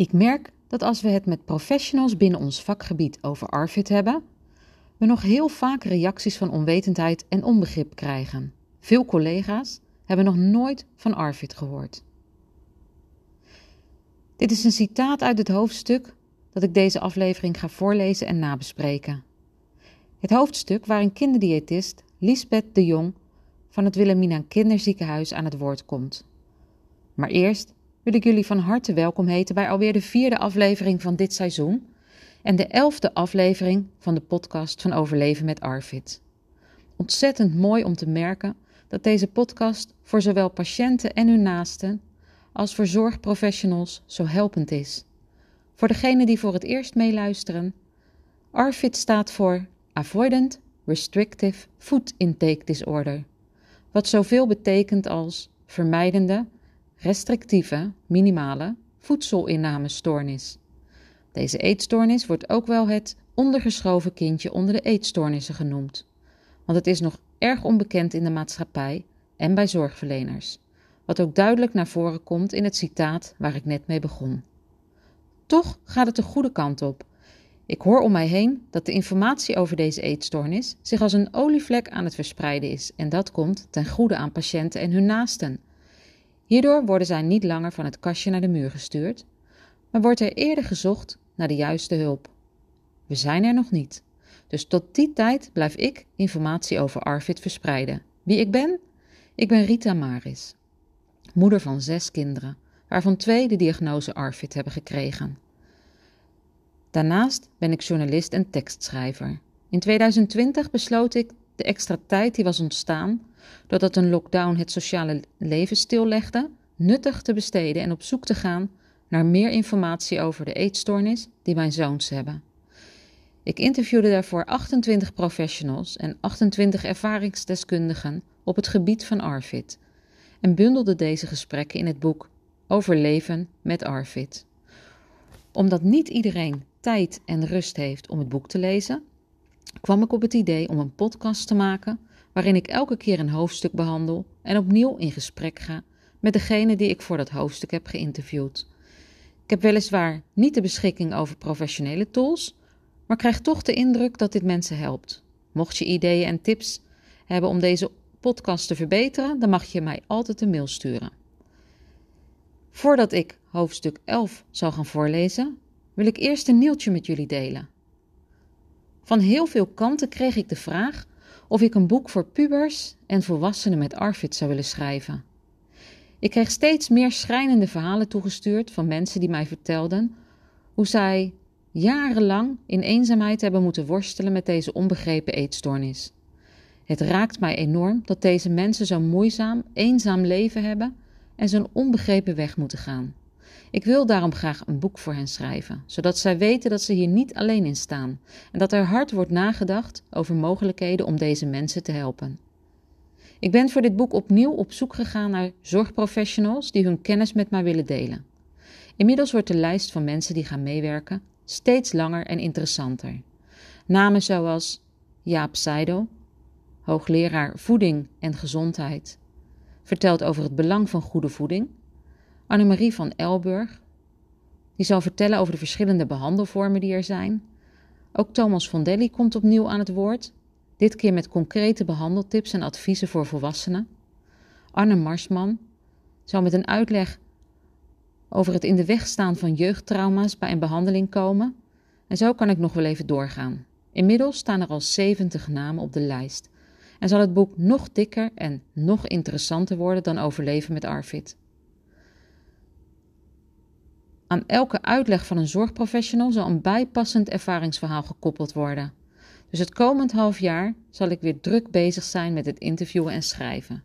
Ik merk dat als we het met professionals binnen ons vakgebied over ARFID hebben, we nog heel vaak reacties van onwetendheid en onbegrip krijgen. Veel collega's hebben nog nooit van ARFID gehoord. Dit is een citaat uit het hoofdstuk dat ik deze aflevering ga voorlezen en nabespreken. Het hoofdstuk waarin kinderdiëtist Lisbeth de Jong van het Wilhelmina Kinderziekenhuis aan het woord komt. Maar eerst wil ik jullie van harte welkom heten bij alweer de vierde aflevering van dit seizoen en de elfde aflevering van de podcast van Overleven met Arvid. Ontzettend mooi om te merken dat deze podcast voor zowel patiënten en hun naasten als voor zorgprofessionals zo helpend is. Voor degenen die voor het eerst meeluisteren, ARFID staat voor Avoidant Restrictive Food Intake Disorder, wat zoveel betekent als vermijdende, restrictieve, minimale voedselinnamestoornis. Deze eetstoornis wordt ook wel het ondergeschoven kindje onder de eetstoornissen genoemd, want het is nog erg onbekend in de maatschappij en bij zorgverleners, wat ook duidelijk naar voren komt in het citaat waar ik net mee begon. Toch gaat het de goede kant op. Ik hoor om mij heen dat de informatie over deze eetstoornis zich als een olievlek aan het verspreiden is en dat komt ten goede aan patiënten en hun naasten. Hierdoor worden zij niet langer van het kastje naar de muur gestuurd, maar wordt er eerder gezocht naar de juiste hulp. We zijn er nog niet, dus tot die tijd blijf ik informatie over Arvid verspreiden. Wie ik ben? Ik ben Rita Maris, moeder van zes kinderen, waarvan twee de diagnose Arvid hebben gekregen. Daarnaast ben ik journalist en tekstschrijver. In 2020 besloot ik de extra tijd die was ontstaan doordat een lockdown het sociale leven stillegde, nuttig te besteden en op zoek te gaan naar meer informatie over de eetstoornis die mijn zoons hebben. Ik interviewde daarvoor 28 professionals en 28 ervaringsdeskundigen op het gebied van ARFID en bundelde deze gesprekken in het boek Overleven met ARFID. Omdat niet iedereen tijd en rust heeft om het boek te lezen, kwam ik op het idee om een podcast te maken waarin ik elke keer een hoofdstuk behandel en opnieuw in gesprek ga met degene die ik voor dat hoofdstuk heb geïnterviewd. Ik heb weliswaar niet de beschikking over professionele tools, maar krijg toch de indruk dat dit mensen helpt. Mocht je ideeën en tips hebben om deze podcast te verbeteren, dan mag je mij altijd een mail sturen. Voordat ik hoofdstuk 11 zal gaan voorlezen, wil ik eerst een nieuwtje met jullie delen. Van heel veel kanten kreeg ik de vraag of ik een boek voor pubers en volwassenen met ARFID zou willen schrijven. Ik kreeg steeds meer schrijnende verhalen toegestuurd van mensen die mij vertelden hoe zij jarenlang in eenzaamheid hebben moeten worstelen met deze onbegrepen eetstoornis. Het raakt mij enorm dat deze mensen zo'n moeizaam, eenzaam leven hebben en zo'n onbegrepen weg moeten gaan. Ik wil daarom graag een boek voor hen schrijven, zodat zij weten dat ze hier niet alleen in staan en dat er hard wordt nagedacht over mogelijkheden om deze mensen te helpen. Ik ben voor dit boek opnieuw op zoek gegaan naar zorgprofessionals die hun kennis met mij willen delen. Inmiddels wordt de lijst van mensen die gaan meewerken steeds langer en interessanter. Namen zoals Jaap Seidel, hoogleraar voeding en gezondheid, vertelt over het belang van goede voeding Annemarie van Elburg. Die zal vertellen over de verschillende behandelvormen die er zijn. Ook Thomas Fondelli komt opnieuw aan het woord. Dit keer met concrete behandeltips en adviezen voor volwassenen. Arne Marsman zal met een uitleg over het in de weg staan van jeugdtrauma's bij een behandeling komen. En zo kan ik nog wel even doorgaan. Inmiddels staan er al 70 namen op de lijst. En zal het boek nog dikker en nog interessanter worden dan Overleven met Arvid. Aan elke uitleg van een zorgprofessional zal een bijpassend ervaringsverhaal gekoppeld worden. Dus het komend half jaar zal ik weer druk bezig zijn met het interviewen en schrijven.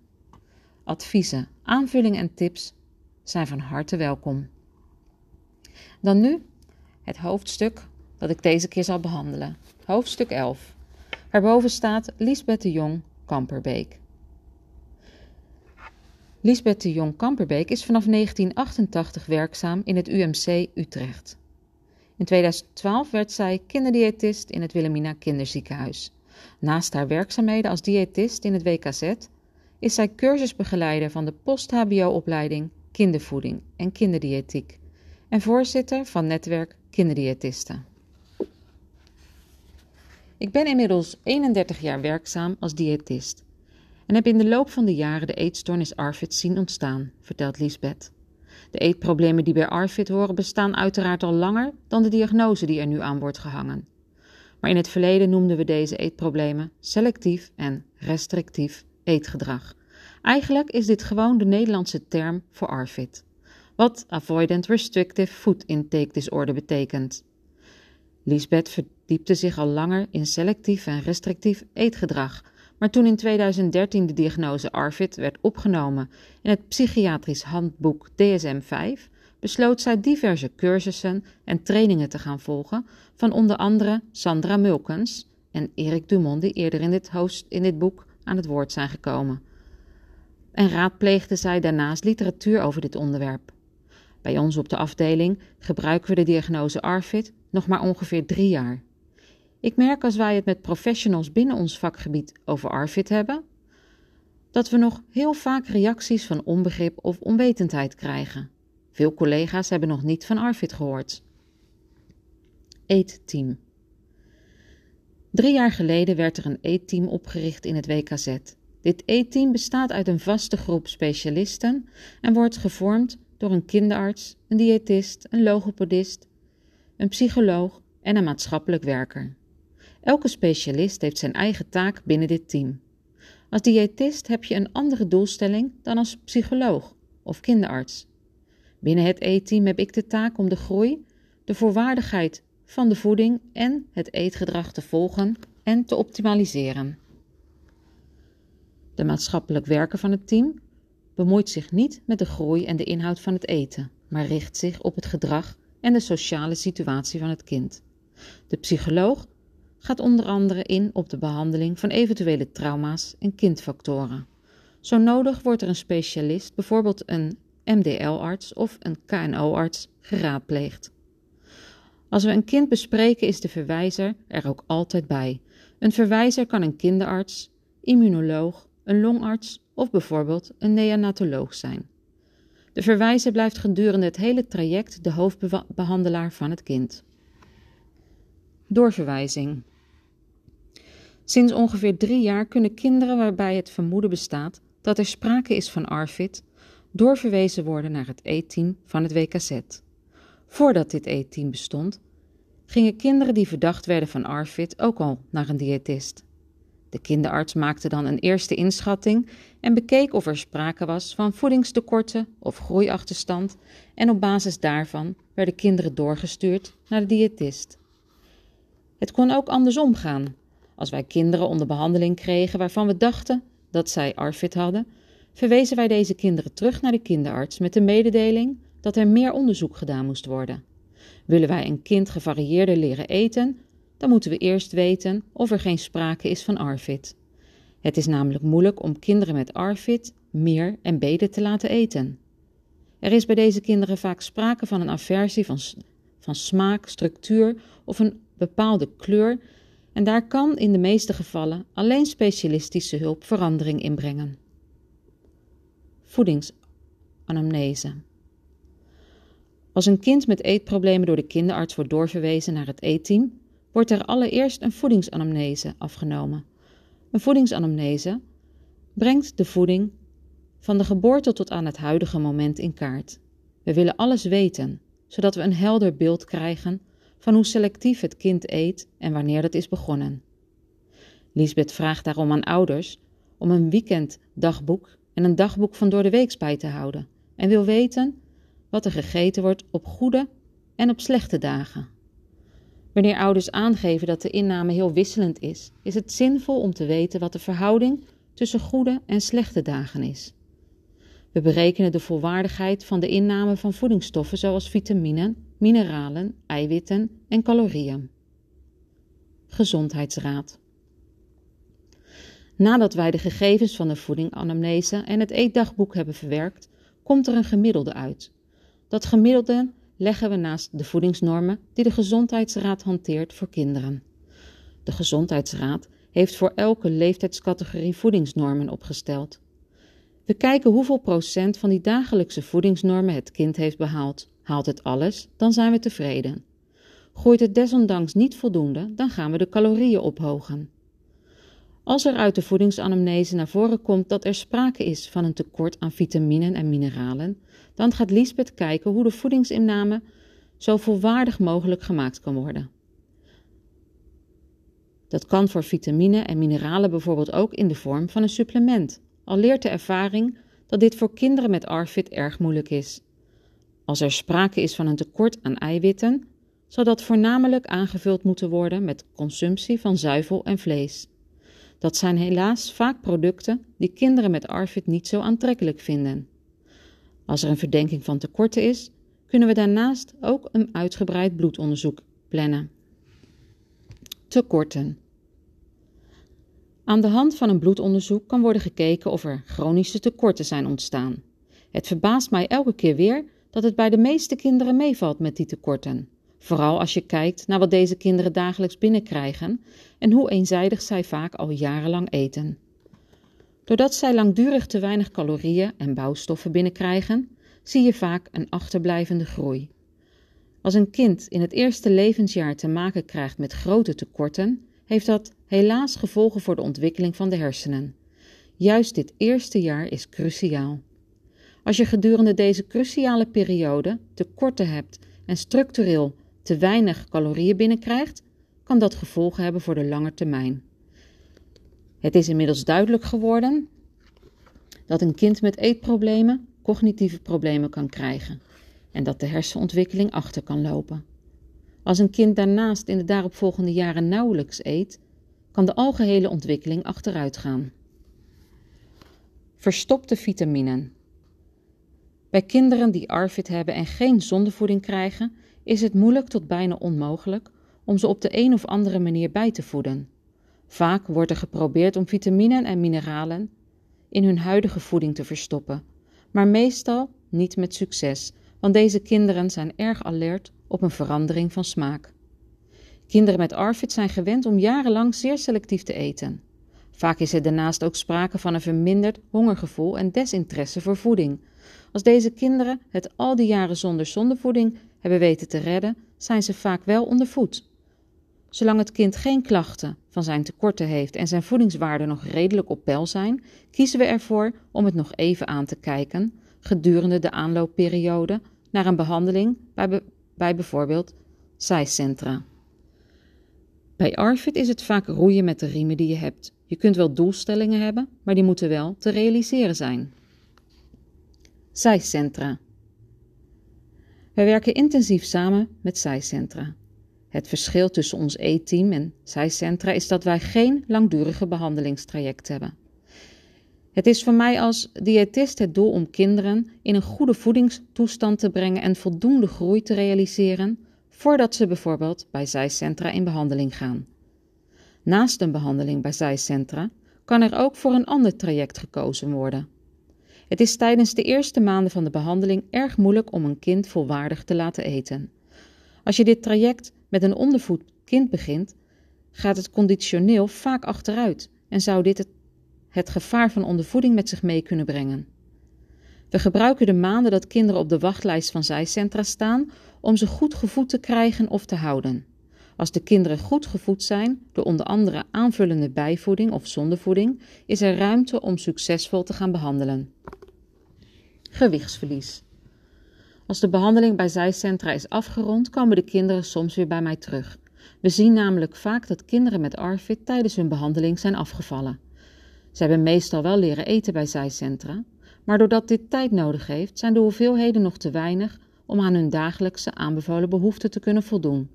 Adviezen, aanvullingen en tips zijn van harte welkom. Dan nu het hoofdstuk dat ik deze keer zal behandelen. Hoofdstuk 11. Waarboven staat Liesbeth de Jong, Kamperbeek. Lisbeth de Jong Kamperbeek is vanaf 1988 werkzaam in het UMC Utrecht. In 2012 werd zij kinderdiëtist in het Wilhelmina Kinderziekenhuis. Naast haar werkzaamheden als diëtist in het WKZ is zij cursusbegeleider van de post-HBO-opleiding Kindervoeding en Kinderdiëtiek en voorzitter van netwerk Kinderdiëtisten. Ik ben inmiddels 31 jaar werkzaam als diëtist en heb in de loop van de jaren de eetstoornis ARFID zien ontstaan, vertelt Liesbeth. De eetproblemen die bij ARFID horen bestaan uiteraard al langer dan de diagnose die er nu aan wordt gehangen. Maar in het verleden noemden we deze eetproblemen selectief en restrictief eetgedrag. Eigenlijk is dit gewoon de Nederlandse term voor ARFID, wat Avoidant Restrictive Food Intake Disorder betekent. Lisbeth verdiepte zich al langer in selectief en restrictief eetgedrag, maar toen in 2013 de diagnose ARFID werd opgenomen in het psychiatrisch handboek DSM-5, besloot zij diverse cursussen en trainingen te gaan volgen van onder andere Sandra Mulkens en Erik Dumont, die eerder in dit, in dit boek aan het woord zijn gekomen. En raadpleegde zij daarnaast literatuur over dit onderwerp. Bij ons op de afdeling gebruiken we de diagnose ARFID nog maar ongeveer drie jaar. Ik merk als wij het met professionals binnen ons vakgebied over ARFID hebben, dat we nog heel vaak reacties van onbegrip of onwetendheid krijgen. Veel collega's hebben nog niet van ARFID gehoord. Eetteam. Drie jaar geleden werd er een eetteam opgericht in het WKZ. Dit eetteam bestaat uit een vaste groep specialisten en wordt gevormd door een kinderarts, een diëtist, een logopedist, een psycholoog en een maatschappelijk werker. Elke specialist heeft zijn eigen taak binnen dit team. Als diëtist heb je een andere doelstelling dan als psycholoog of kinderarts. Binnen het eetteam heb ik de taak om de groei, de voorwaardigheid van de voeding en het eetgedrag te volgen en te optimaliseren. De maatschappelijk werker van het team bemoeit zich niet met de groei en de inhoud van het eten, maar richt zich op het gedrag en de sociale situatie van het kind. De psycholoog gaat onder andere in op de behandeling van eventuele trauma's en kindfactoren. Zo nodig wordt er een specialist, bijvoorbeeld een MDL-arts of een KNO-arts, geraadpleegd. Als we een kind bespreken, is de verwijzer er ook altijd bij. Een verwijzer kan een kinderarts, immunoloog, een longarts of bijvoorbeeld een neonatoloog zijn. De verwijzer blijft gedurende het hele traject de hoofdbehandelaar van het kind. Doorverwijzing. Sinds ongeveer drie jaar kunnen kinderen waarbij het vermoeden bestaat dat er sprake is van ARFID doorverwezen worden naar het E-team van het WKZ. Voordat dit E-team bestond, gingen kinderen die verdacht werden van ARFID ook al naar een diëtist. De kinderarts maakte dan een eerste inschatting en bekeek of er sprake was van voedingstekorten of groeiachterstand en op basis daarvan werden kinderen doorgestuurd naar de diëtist. Het kon ook andersom gaan. Als wij kinderen onder behandeling kregen waarvan we dachten dat zij ARFID hadden, verwezen wij deze kinderen terug naar de kinderarts met de mededeling dat er meer onderzoek gedaan moest worden. Willen wij een kind gevarieerder leren eten, dan moeten we eerst weten of er geen sprake is van ARFID. Het is namelijk moeilijk om kinderen met ARFID meer en beter te laten eten. Er is bij deze kinderen vaak sprake van een aversie van, van smaak, structuur of een bepaalde kleur en daar kan in de meeste gevallen alleen specialistische hulp verandering inbrengen. Voedingsanamnese. Als een kind met eetproblemen door de kinderarts wordt doorverwezen naar het eetteam, wordt er allereerst een voedingsanamnese afgenomen. Een voedingsanamnese brengt de voeding van de geboorte tot aan het huidige moment in kaart. We willen alles weten, zodat we een helder beeld krijgen van hoe selectief het kind eet en wanneer dat is begonnen. Lisbeth vraagt daarom aan ouders om een weekenddagboek en een dagboek van door de weeks bij te houden en wil weten wat er gegeten wordt op goede en op slechte dagen. Wanneer ouders aangeven dat de inname heel wisselend is, is het zinvol om te weten wat de verhouding tussen goede en slechte dagen is. We berekenen de volwaardigheid van de inname van voedingsstoffen zoals vitaminen, mineralen, eiwitten en calorieën. Gezondheidsraad. Nadat wij de gegevens van de voedinganamnese en het eetdagboek hebben verwerkt, komt er een gemiddelde uit. Dat gemiddelde leggen we naast de voedingsnormen die de Gezondheidsraad hanteert voor kinderen. De Gezondheidsraad heeft voor elke leeftijdscategorie voedingsnormen opgesteld. We kijken hoeveel procent van die dagelijkse voedingsnormen het kind heeft behaald. Haalt het alles, dan zijn we tevreden. Groeit het desondanks niet voldoende, dan gaan we de calorieën ophogen. Als er uit de voedingsanamnese naar voren komt dat er sprake is van een tekort aan vitaminen en mineralen, dan gaat Liesbeth kijken hoe de voedingsinname zo volwaardig mogelijk gemaakt kan worden. Dat kan voor vitamine en mineralen bijvoorbeeld ook in de vorm van een supplement, al leert de ervaring dat dit voor kinderen met ARFID erg moeilijk is. Als er sprake is van een tekort aan eiwitten, zal dat voornamelijk aangevuld moeten worden met consumptie van zuivel en vlees. Dat zijn helaas vaak producten die kinderen met ARFID niet zo aantrekkelijk vinden. Als er een verdenking van tekorten is, kunnen we daarnaast ook een uitgebreid bloedonderzoek plannen. Tekorten. Aan de hand van een bloedonderzoek kan worden gekeken of er chronische tekorten zijn ontstaan. Het verbaast mij elke keer weer dat het bij de meeste kinderen meevalt met die tekorten. Vooral als je kijkt naar wat deze kinderen dagelijks binnenkrijgen en hoe eenzijdig zij vaak al jarenlang eten. Doordat zij langdurig te weinig calorieën en bouwstoffen binnenkrijgen, zie je vaak een achterblijvende groei. Als een kind in het eerste levensjaar te maken krijgt met grote tekorten, heeft dat helaas gevolgen voor de ontwikkeling van de hersenen. Juist dit eerste jaar is cruciaal. Als je gedurende deze cruciale periode tekorten hebt en structureel te weinig calorieën binnenkrijgt, kan dat gevolgen hebben voor de lange termijn. Het is inmiddels duidelijk geworden dat een kind met eetproblemen cognitieve problemen kan krijgen en dat de hersenontwikkeling achter kan lopen. Als een kind daarnaast in de daaropvolgende jaren nauwelijks eet, kan de algehele ontwikkeling achteruit gaan. Verstopte vitaminen. Bij kinderen die ARFID hebben en geen zondevoeding krijgen, is het moeilijk tot bijna onmogelijk om ze op de een of andere manier bij te voeden. Vaak wordt er geprobeerd om vitaminen en mineralen in hun huidige voeding te verstoppen, maar meestal niet met succes, want deze kinderen zijn erg alert op een verandering van smaak. Kinderen met ARFID zijn gewend om jarenlang zeer selectief te eten. Vaak is er daarnaast ook sprake van een verminderd hongergevoel en desinteresse voor voeding. Als deze kinderen het al die jaren zonder zondevoeding hebben weten te redden, zijn ze vaak wel ondervoed. Zolang het kind geen klachten van zijn tekorten heeft en zijn voedingswaarden nog redelijk op peil zijn, kiezen we ervoor om het nog even aan te kijken gedurende de aanloopperiode naar een behandeling bij, bij bijvoorbeeld zijcentra. Bij ARFID is het vaak roeien met de riemen die je hebt. Je kunt wel doelstellingen hebben, maar die moeten wel te realiseren zijn. Zijcentra. Wij werken intensief samen met zijcentra. Het verschil tussen ons E-team en zijcentra is dat wij geen langdurige behandelingstraject hebben. Het is voor mij als diëtist het doel om kinderen in een goede voedingstoestand te brengen en voldoende groei te realiseren voordat ze bijvoorbeeld bij zijcentra in behandeling gaan. Naast een behandeling bij zijcentra kan er ook voor een ander traject gekozen worden. Het is tijdens de eerste maanden van de behandeling erg moeilijk om een kind volwaardig te laten eten. Als je dit traject met een ondervoed kind begint, gaat het conditioneel vaak achteruit en zou dit het, het gevaar van ondervoeding met zich mee kunnen brengen. We gebruiken de maanden dat kinderen op de wachtlijst van zijcentra staan om ze goed gevoed te krijgen of te houden. Als de kinderen goed gevoed zijn, door onder andere aanvullende bijvoeding of zondevoeding, is er ruimte om succesvol te gaan behandelen. Gewichtsverlies. Als de behandeling bij zijcentra is afgerond, komen de kinderen soms weer bij mij terug. We zien namelijk vaak dat kinderen met ARFID tijdens hun behandeling zijn afgevallen. Ze hebben meestal wel leren eten bij zijcentra, maar doordat dit tijd nodig heeft, zijn de hoeveelheden nog te weinig om aan hun dagelijkse aanbevolen behoeften te kunnen voldoen.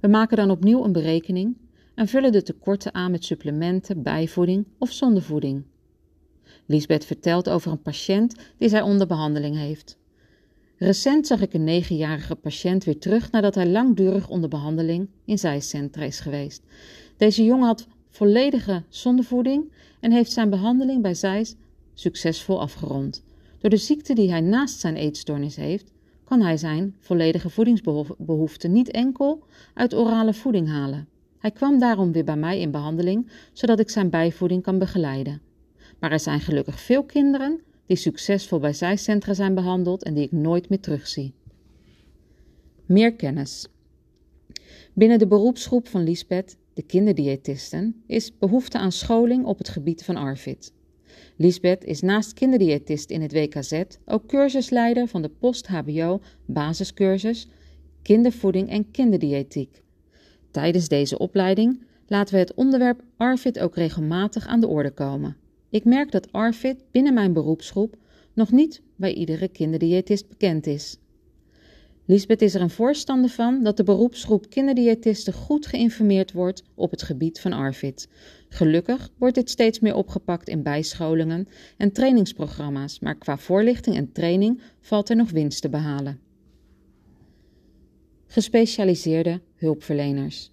We maken dan opnieuw een berekening en vullen de tekorten aan met supplementen, bijvoeding of zondevoeding. Lisbeth vertelt over een patiënt die zij onder behandeling heeft. Recent zag ik een negenjarige patiënt weer terug nadat hij langdurig onder behandeling in zijcentra is geweest. Deze jongen had volledige zondevoeding en heeft zijn behandeling bij zijs succesvol afgerond. Door de ziekte die hij naast zijn eetstoornis heeft, kan hij zijn volledige voedingsbehoeften niet enkel uit orale voeding halen. Hij kwam daarom weer bij mij in behandeling, zodat ik zijn bijvoeding kan begeleiden. Maar er zijn gelukkig veel kinderen die succesvol bij zijcentra zijn behandeld en die ik nooit meer terugzie. Meer kennis. Binnen de beroepsgroep van Lisbeth, de kinderdiëtisten, is behoefte aan scholing op het gebied van ARFID. Lisbeth is naast kinderdiëtist in het WKZ ook cursusleider van de post-HBO basiscursus kindervoeding en kinderdiëtiek. Tijdens deze opleiding laten we het onderwerp ARFID ook regelmatig aan de orde komen. Ik merk dat ARFID binnen mijn beroepsgroep nog niet bij iedere kinderdiëtist bekend is. Lisbeth is er een voorstander van dat de beroepsgroep kinderdiëtisten goed geïnformeerd wordt op het gebied van ARFID. Gelukkig wordt dit steeds meer opgepakt in bijscholingen en trainingsprogramma's, maar qua voorlichting en training valt er nog winst te behalen. Gespecialiseerde hulpverleners.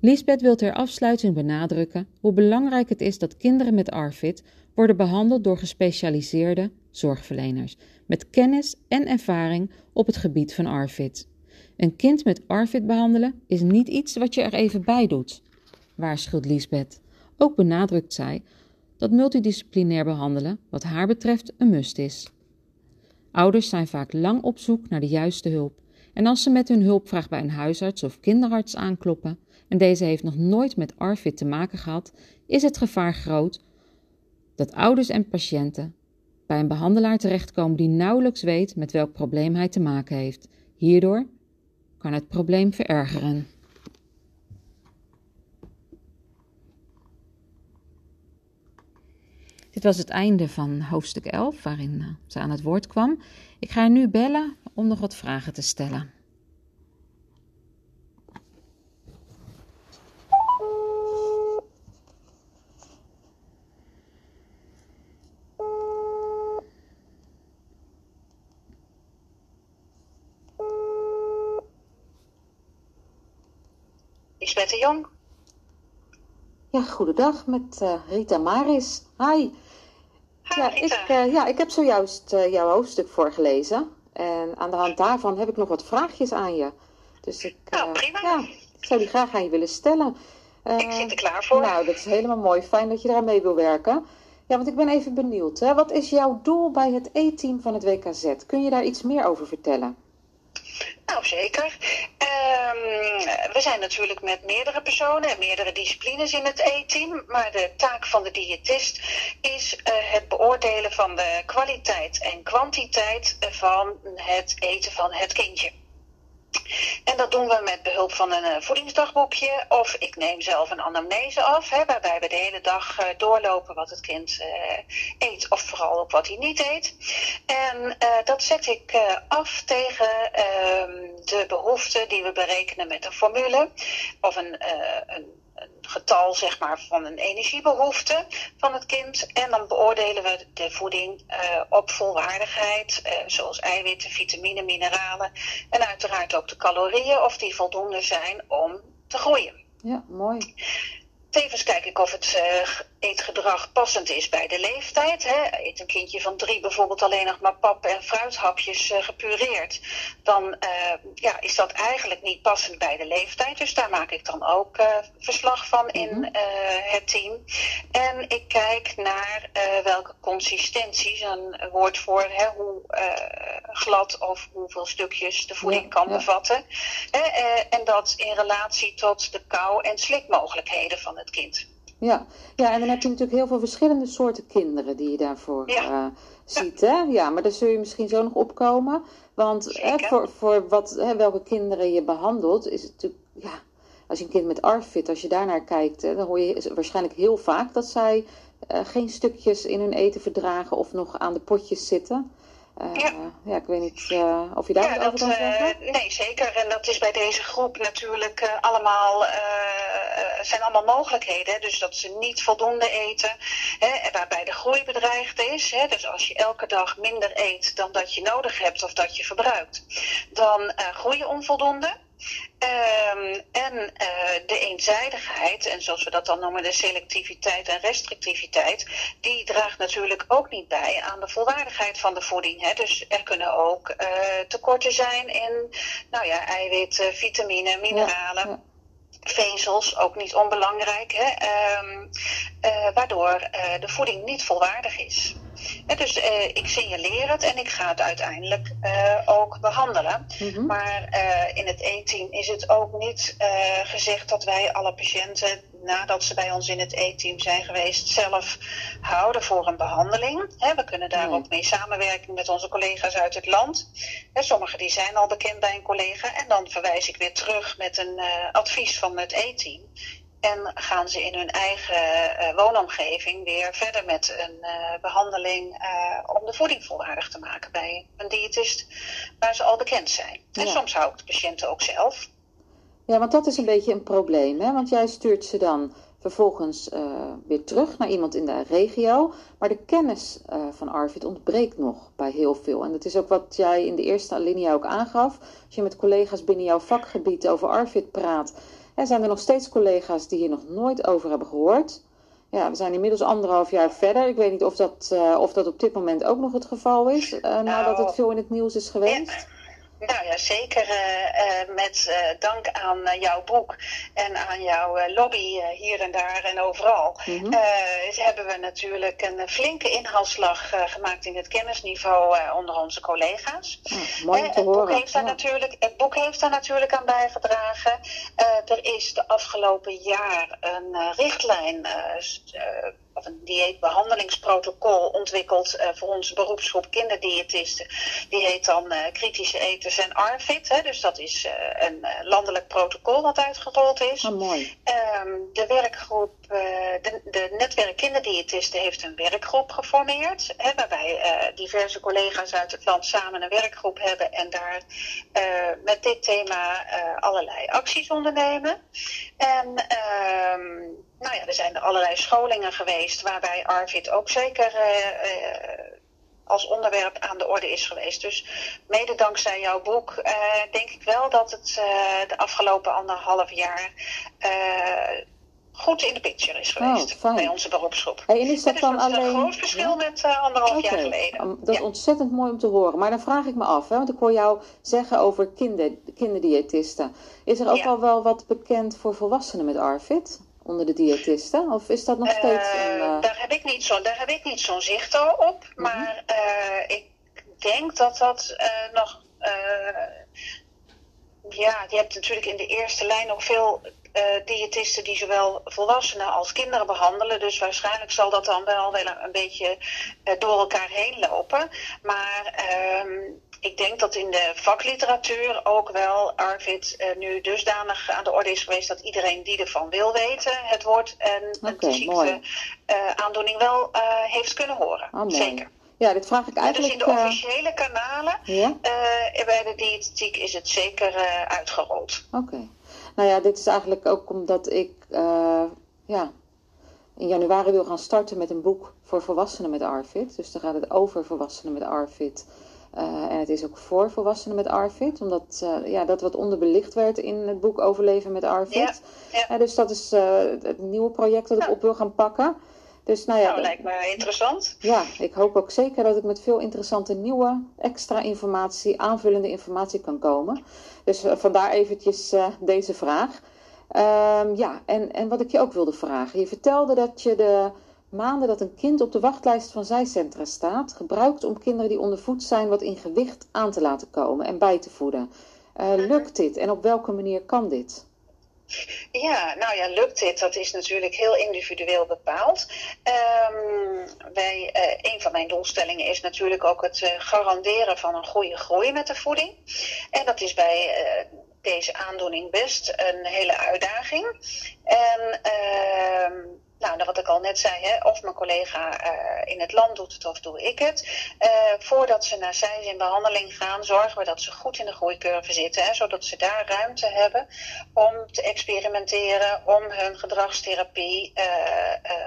Lisbeth wil ter afsluiting benadrukken hoe belangrijk het is dat kinderen met ARFID worden behandeld door gespecialiseerde zorgverleners met kennis en ervaring op het gebied van ARFID. Een kind met ARFID behandelen is niet iets wat je er even bij doet, waarschuwt Lisbeth. Ook benadrukt zij dat multidisciplinair behandelen, wat haar betreft, een must is. Ouders zijn vaak lang op zoek naar de juiste hulp. En als ze met hun hulpvraag bij een huisarts of kinderarts aankloppen en deze heeft nog nooit met ARFID te maken gehad, is het gevaar groot dat ouders en patiënten bij een behandelaar terechtkomen die nauwelijks weet met welk probleem hij te maken heeft. Hierdoor kan het probleem verergeren. Dit was het einde van hoofdstuk 11, waarin eh, ze aan het woord kwam. Ik ga haar nu bellen om nog wat vragen te stellen. De Jong. Ja, goedendag met uh, Rita Maris. Hi. Ja, ik, uh, ja, ik heb zojuist uh, jouw hoofdstuk voorgelezen. En aan de hand daarvan heb ik nog wat vraagjes aan je. Dus ik, nou, prima. Ja, ik zou die graag aan je willen stellen. ik zit er klaar voor. Nou, dat is helemaal mooi. Fijn dat je eraan mee wil werken. Ja, want ik ben even benieuwd. Hè? Wat is jouw doel bij het E-team van het WKZ? Kun je daar iets meer over vertellen? Nou, zeker. Um, we zijn natuurlijk met meerdere personen en meerdere disciplines in het E-team. Maar de taak van de diëtist is uh, het beoordelen van de kwaliteit en kwantiteit van het eten van het kindje. En dat doen we met behulp van een uh, voedingsdagboekje. Of ik neem zelf een anamnese af, hè, waarbij we de hele dag uh, doorlopen wat het kind uh, eet. Of vooral ook wat hij niet eet. En dat zet ik af tegen ehm, de behoeften die we berekenen met een formule. Of een een getal zeg maar, van een energiebehoefte van het kind. En dan beoordelen we de voeding uh, op volwaardigheid, uh, zoals eiwitten, vitamine, mineralen. En uiteraard ook de calorieën, of die voldoende zijn om te groeien. Ja, mooi. Tevens kijk ik of het uh, eetgedrag passend is bij de leeftijd. Hè. Eet een kindje van drie bijvoorbeeld alleen nog maar pap en fruithapjes uh, gepureerd. Dan uh, ja, is dat eigenlijk niet passend bij de leeftijd. Dus daar maak ik dan ook verslag van in mm -hmm. het team. En ik kijk naar welke consistenties, een woord voor hè, hoe glad of hoeveel stukjes de voeding ja, kan ja. bevatten. Hè, en dat in relatie tot de kou- en slikmogelijkheden van het kind. Ja. ja, en dan heb je natuurlijk heel veel verschillende soorten kinderen die je daarvoor ja. uh, ziet. Ja. Hè? ja, maar daar zul je misschien zo nog opkomen. Want hè, voor, voor wat, hè, welke kinderen je behandelt, is het natuurlijk, ja, als je een kind met ARFID, als je daarnaar kijkt, hè, dan hoor je waarschijnlijk heel vaak dat zij uh, geen stukjes in hun eten verdragen of nog aan de potjes zitten. Uh, ja. ja, ik weet niet uh, of je daar ja, over kan zeggen. Uh, nee, zeker. En dat is bij deze groep natuurlijk allemaal, zijn allemaal mogelijkheden. Dus dat ze niet voldoende eten, hè, waarbij de groei bedreigd is. Hè, dus als je elke dag minder eet dan dat je nodig hebt of dat je verbruikt, dan groei je onvoldoende. Um, en uh, de eenzijdigheid, en zoals we dat dan noemen, de selectiviteit en restrictiviteit, die draagt natuurlijk ook niet bij aan de volwaardigheid van de voeding. Hè. Dus er kunnen ook uh, tekorten zijn in nou ja, eiwitten, vitamine, mineralen. Ja, ja vezels, ook niet onbelangrijk, hè, um, uh, waardoor de voeding niet volwaardig is. Dus ik signaleer het en ik ga het uiteindelijk ook behandelen. Mhm. Maar in het E-team is het ook niet gezegd dat wij alle patiënten nadat ze bij ons in het E-team zijn geweest, zelf houden voor een behandeling. we kunnen daar ook mee samenwerken met onze collega's uit het land. sommigen die zijn al bekend bij een collega en dan verwijs ik weer terug met een advies van het E-team. En gaan ze in hun eigen uh, woonomgeving weer verder met een uh, behandeling om de voeding volwaardig te maken bij een diëtist waar ze al bekend zijn. En soms hou ik de patiënten ook zelf. Ja, want dat is een beetje een probleem. Hè? Want jij stuurt ze dan vervolgens weer terug naar iemand in de regio. Maar de kennis van Arvid ontbreekt nog bij heel veel. En dat is ook wat jij in de eerste alinea ook aangaf. Als je met collega's binnen jouw vakgebied over Arvid praat, hè, zijn er nog steeds collega's die hier nog nooit over hebben gehoord. Ja, we zijn inmiddels anderhalf jaar verder. Ik weet niet of dat, uh, of dat op dit moment ook nog het geval is, nadat het nou, veel in het nieuws is geweest. Nou ja, zeker uh, met uh, dank aan jouw boek en aan jouw lobby hier en daar en overal. Mm -hmm. hebben we natuurlijk een flinke inhaalslag gemaakt in het kennisniveau onder onze collega's. Mooi te het, boek heeft daar natuurlijk, het boek heeft daar natuurlijk aan bijgedragen. er is de afgelopen jaar een richtlijn of een dieetbehandelingsprotocol ontwikkeld uh, voor onze beroepsgroep kinderdiëtisten. Die heet dan uh, Kritische Eters en ARFID. Hè, dus dat is uh, een landelijk protocol wat uitgerold is. Oh, mooi. Um, de werkgroep, de, de, netwerk kinderdiëtisten heeft een werkgroep geformeerd. Hè, waarbij diverse collega's uit het land samen een werkgroep hebben en daar met dit thema allerlei acties ondernemen. En um, nou ja, er zijn er allerlei scholingen geweest waarbij Arvid ook zeker uh, als onderwerp aan de orde is geweest. Dus mede dankzij jouw boek uh, denk ik wel dat het de afgelopen anderhalf jaar goed in de picture is geweest oh, bij onze beroepsgroep. Hey, en is dat, dan alleen... een groot verschil met anderhalf jaar geleden. Dat is ontzettend mooi om te horen. Maar dan vraag ik me af, hè, want ik hoor jou zeggen over kinder, kinderdiëtisten. Is er ook al wel wat bekend voor volwassenen met ARFID? Onder de diëtisten? Of is dat nog steeds een... Uh... Daar heb ik niet zo'n zo zo'n zicht op. Mhm. Maar uh, ik denk dat dat uh, nog... ja, je hebt natuurlijk in de eerste lijn nog veel diëtisten die zowel volwassenen als kinderen behandelen. Dus waarschijnlijk zal dat dan wel, wel een beetje door elkaar heen lopen. Maar ehm, ik denk dat in de vakliteratuur ook wel Arvid uh, nu dusdanig aan de orde is geweest dat iedereen die ervan wil weten het woord en okay, de ziekte uh, aandoening wel uh, heeft kunnen horen. Oh, Zeker. Ja, dit vraag ik eigenlijk... dus in de officiële kanalen bij de diëtetiek is het zeker uitgerold. Oké. Nou ja, dit is eigenlijk ook omdat ik ja, in januari wil gaan starten met een boek voor volwassenen met ARFID. Dus dan gaat het over volwassenen met ARFID. Uh, en het is ook voor volwassenen met ARFID, omdat uh, ja, dat wat onderbelicht werd in het boek Overleven met ARFID. Ja, ja. Uh, dus dat is het nieuwe project dat ik op wil gaan pakken. Dus, nou ja, nou, lijkt me interessant. Ja, ik hoop ook zeker dat ik met veel interessante nieuwe extra informatie, aanvullende informatie kan komen. Dus vandaar eventjes deze vraag. Um, ja, en, en wat ik je ook wilde vragen. Je vertelde dat je de maanden dat een kind op de wachtlijst van zijcentra staat, gebruikt om kinderen die ondervoed zijn wat in gewicht aan te laten komen en bij te voeden. Uh, lukt dit en op welke manier kan dit? Ja, nou ja, lukt dit? Dat is natuurlijk heel individueel bepaald. Um, wij, uh, een van mijn doelstellingen is natuurlijk ook het uh, garanderen van een goede groei met de voeding. En dat is bij uh, deze aandoening best een hele uitdaging. En uh, nou, wat ik al net zei, hè, of mijn collega uh, in het land doet het of doe ik het. Uh, voordat ze naar zij in behandeling gaan, zorgen we dat ze goed in de groeicurve zitten. Hè, zodat ze daar ruimte hebben om te experimenteren, om hun gedragstherapie uh,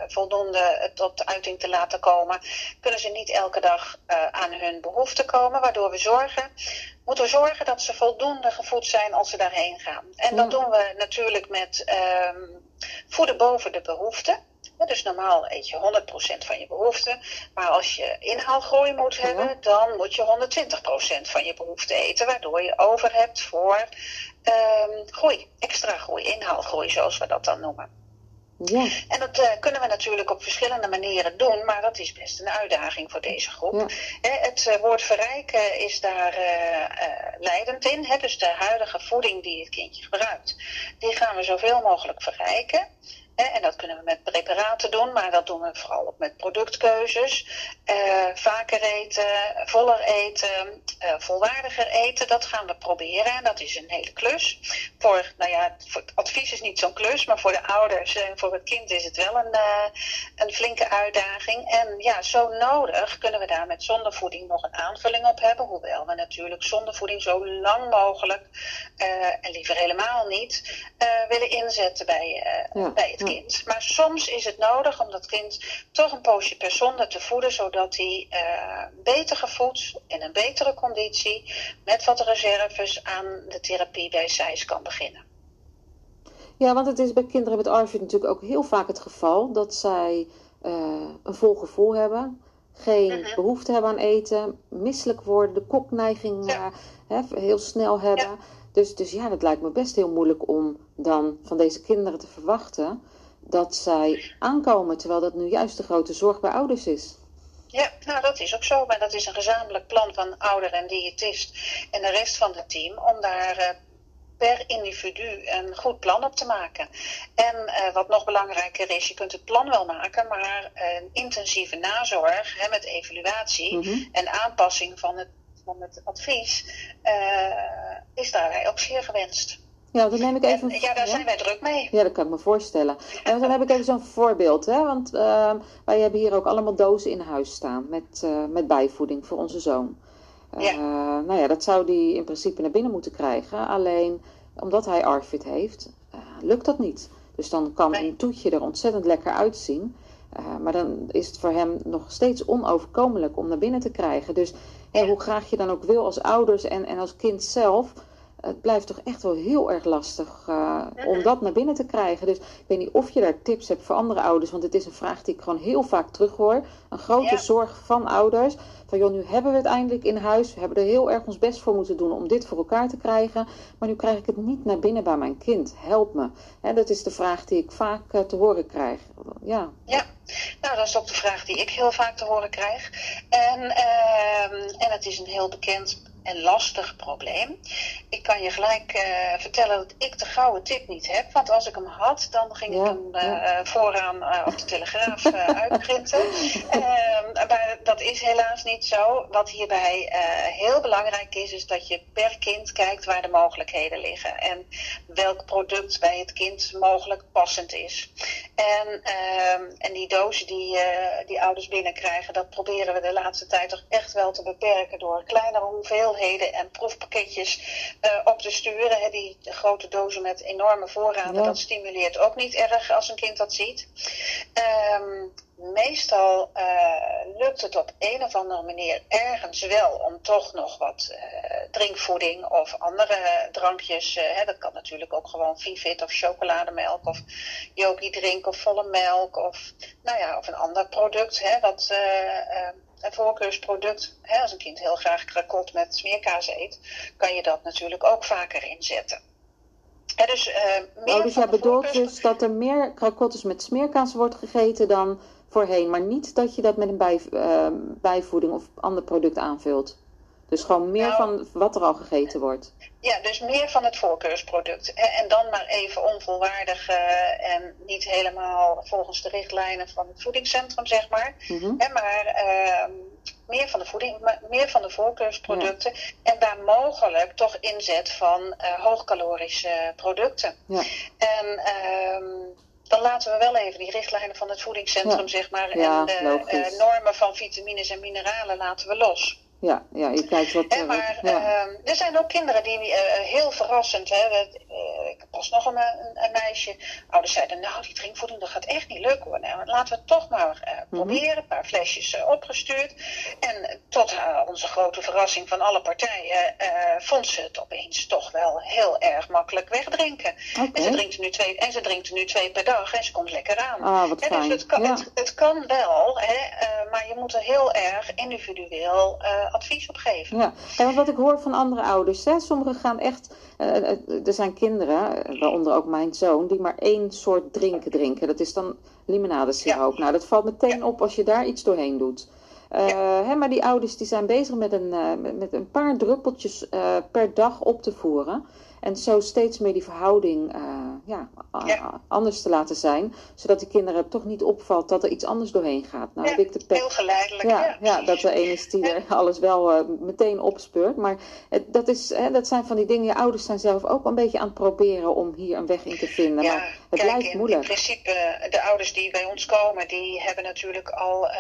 voldoende tot uiting te laten komen. Kunnen ze niet elke dag aan hun behoeften komen, waardoor we zorgen moeten we zorgen dat ze voldoende gevoed zijn als ze daarheen gaan. En dat doen we natuurlijk met um, voeden boven de behoeften. dus normaal eet je 100% van je behoeften. Maar als je inhaalgroei moet hebben, dan moet je 120% van je behoeften eten. Waardoor je over hebt voor um, groei, extra groei, inhaalgroei zoals we dat dan noemen. Ja. En dat uh, kunnen we natuurlijk op verschillende manieren doen, maar dat is best een uitdaging voor deze groep. Ja. het uh, woord verrijken is daar uh, leidend in. Hè? Dus de huidige voeding die het kindje gebruikt, die gaan we zoveel mogelijk verrijken. En dat kunnen we met preparaten doen, maar dat doen we vooral ook met productkeuzes. Uh, vaker eten, voller eten, uh, volwaardiger eten, dat gaan we proberen. En dat is een hele klus. Voor, nou ja, voor het advies is niet zo'n klus, maar voor de ouders en voor het kind is het wel een, uh, een flinke uitdaging. En ja, zo nodig kunnen we daar met zondevoeding nog een aanvulling op hebben. Hoewel we natuurlijk zondevoeding zo lang mogelijk, en liever helemaal niet, willen inzetten bij, ja, bij het maar soms is het nodig om dat kind toch een poosje per zonde te voeden, zodat hij uh, beter gevoed, in een betere conditie, met wat reserves aan de therapie bij SIJS kan beginnen. Ja, want het is bij kinderen met ARFID natuurlijk ook heel vaak het geval dat zij uh, een vol gevoel hebben, geen mhm. behoefte hebben aan eten, misselijk worden, de kokneiging ja. uh, heel snel hebben. Dus, dus ja, dat lijkt me best heel moeilijk om dan van deze kinderen te verwachten dat zij aankomen, terwijl dat nu juist de grote zorg bij ouders is. Ja, nou dat is ook zo. Maar dat is een gezamenlijk plan van ouder en diëtist en de rest van het team om daar uh, per individu een goed plan op te maken. En uh, wat nog belangrijker is, je kunt het plan wel maken, maar een intensieve nazorg hè, met evaluatie mm -hmm. en aanpassing van het, van het advies uh, is daarbij ook zeer gewenst. Ja, dan neem ik even... ja, daar zijn wij druk mee. Ja, dat kan ik me voorstellen. En dan heb ik even zo'n voorbeeld, hè. Want uh, wij hebben hier ook allemaal dozen in huis staan met, uh, met bijvoeding voor onze zoon. Uh, ja. Nou ja, dat zou die in principe naar binnen moeten krijgen. Alleen, omdat hij ARFID heeft, eh, lukt dat niet. Dus dan kan nee. een toetje er ontzettend lekker uitzien. maar dan is het voor hem nog steeds onoverkomelijk om naar binnen te krijgen. Dus ja. hoe graag je dan ook wil als ouders en, en als kind zelf het blijft toch echt wel heel erg lastig uh, om dat naar binnen te krijgen. Dus ik weet niet of je daar tips hebt voor andere ouders. Want het is een vraag die ik gewoon heel vaak terughoor. Een grote ja. zorg van ouders. Van joh, nu hebben we het eindelijk in huis. We hebben er heel erg ons best voor moeten doen om dit voor elkaar te krijgen. Maar nu krijg ik het niet naar binnen bij mijn kind. Help me. Hè, dat is de vraag die ik vaak uh, te horen krijg. Ja. ja, nou dat is ook de vraag die ik heel vaak te horen krijg. En, uh, en het is een heel bekend en lastig probleem. Ik kan je gelijk uh, vertellen dat ik de gouden tip niet heb. Want als ik hem had, dan ging ja, ik hem uh, ja. vooraan uh, op de telegraaf uitprinten. Ehm, maar dat is helaas niet zo. Wat hierbij heel belangrijk is, is dat je per kind kijkt waar de mogelijkheden liggen. En welk product bij het kind mogelijk passend is. En, ehm, en die dozen die, die ouders binnenkrijgen, dat proberen we de laatste tijd toch echt wel te beperken door kleinere hoeveelheden en proefpakketjes uh, op te sturen. Hè, die grote dozen met enorme voorraden, ja. dat stimuleert ook niet erg als een kind dat ziet. Um, meestal uh, lukt het op een of andere manier ergens wel om toch nog wat uh, drinkvoeding of andere drankjes. Uh, hè, dat kan natuurlijk ook gewoon Vivit of chocolademelk of yogi drink of volle melk of, nou ja, of een ander product. Hè, wat, een voorkeursproduct. Hè, als een kind heel graag krakot met smeerkaas eet, kan je dat natuurlijk ook vaker inzetten. Hè, dus, uh, meer oh, dus jij bedoelt dus dat er meer krakottes met smeerkaas wordt gegeten dan voorheen, maar niet dat je dat met een bij, uh, bijvoeding of ander product aanvult? Dus gewoon meer nou, van wat er al gegeten wordt. Ja, dus meer van het voorkeursproduct. En dan maar even onvolwaardig uh, en niet helemaal volgens de richtlijnen van het voedingscentrum, zeg maar. Mm -hmm. maar uh, meer van de voeding, meer van de voorkeursproducten. Ja. En daar mogelijk toch inzet van uh, hoogcalorische producten. Ja. En ehm, dan laten we wel even die richtlijnen van het voedingscentrum, zeg maar, en de normen van vitamines en mineralen laten we los. Ja, ja, je kijkt wat... En maar ja. uh, er zijn ook kinderen die uh, heel verrassend... Hè, uh, ik pas nog een, een, een, meisje. Ouders zeiden, nou, die drinkvoeding, dat gaat echt niet lukken hoor. Nou, laten we het toch maar mm -hmm. proberen. Een paar flesjes opgestuurd. En tot onze grote verrassing van alle partijen... vond ze het opeens toch wel heel erg makkelijk wegdrinken. Okay. En, ze drinkt nu twee, en ze drinkt nu twee per dag en ze komt lekker aan. Ah, wat fijn. Dus het kan, ja. het, het, kan wel, hè, maar je moet er heel erg individueel advies op geven. Ja, en wat ik hoor van andere ouders, hè, sommigen gaan echt, uh, er zijn kinderen, waaronder ook mijn zoon, die maar één soort drinken drinken. Dat is dan limonadesiroop. Ja. Nou, dat valt meteen op als je daar iets doorheen doet. Uh, hè, maar die ouders die zijn bezig met een, uh, met, met, een paar druppeltjes uh, per dag op te voeren. En zo steeds meer die verhouding ja, ja, anders te laten zijn. Zodat die kinderen toch niet opvalt dat er iets anders doorheen gaat. Nou, ja, heb ik de pet... heel geleidelijk. Ja, ja, dat er een is die er alles wel uh, meteen opspeurt. Maar het, dat, is, hè, dat zijn van die dingen. Je ouders zijn zelf ook een beetje aan het proberen om hier een weg in te vinden. Ja, maar het kijk, blijft moeilijk. In principe, de ouders die bij ons komen, die hebben natuurlijk al uh,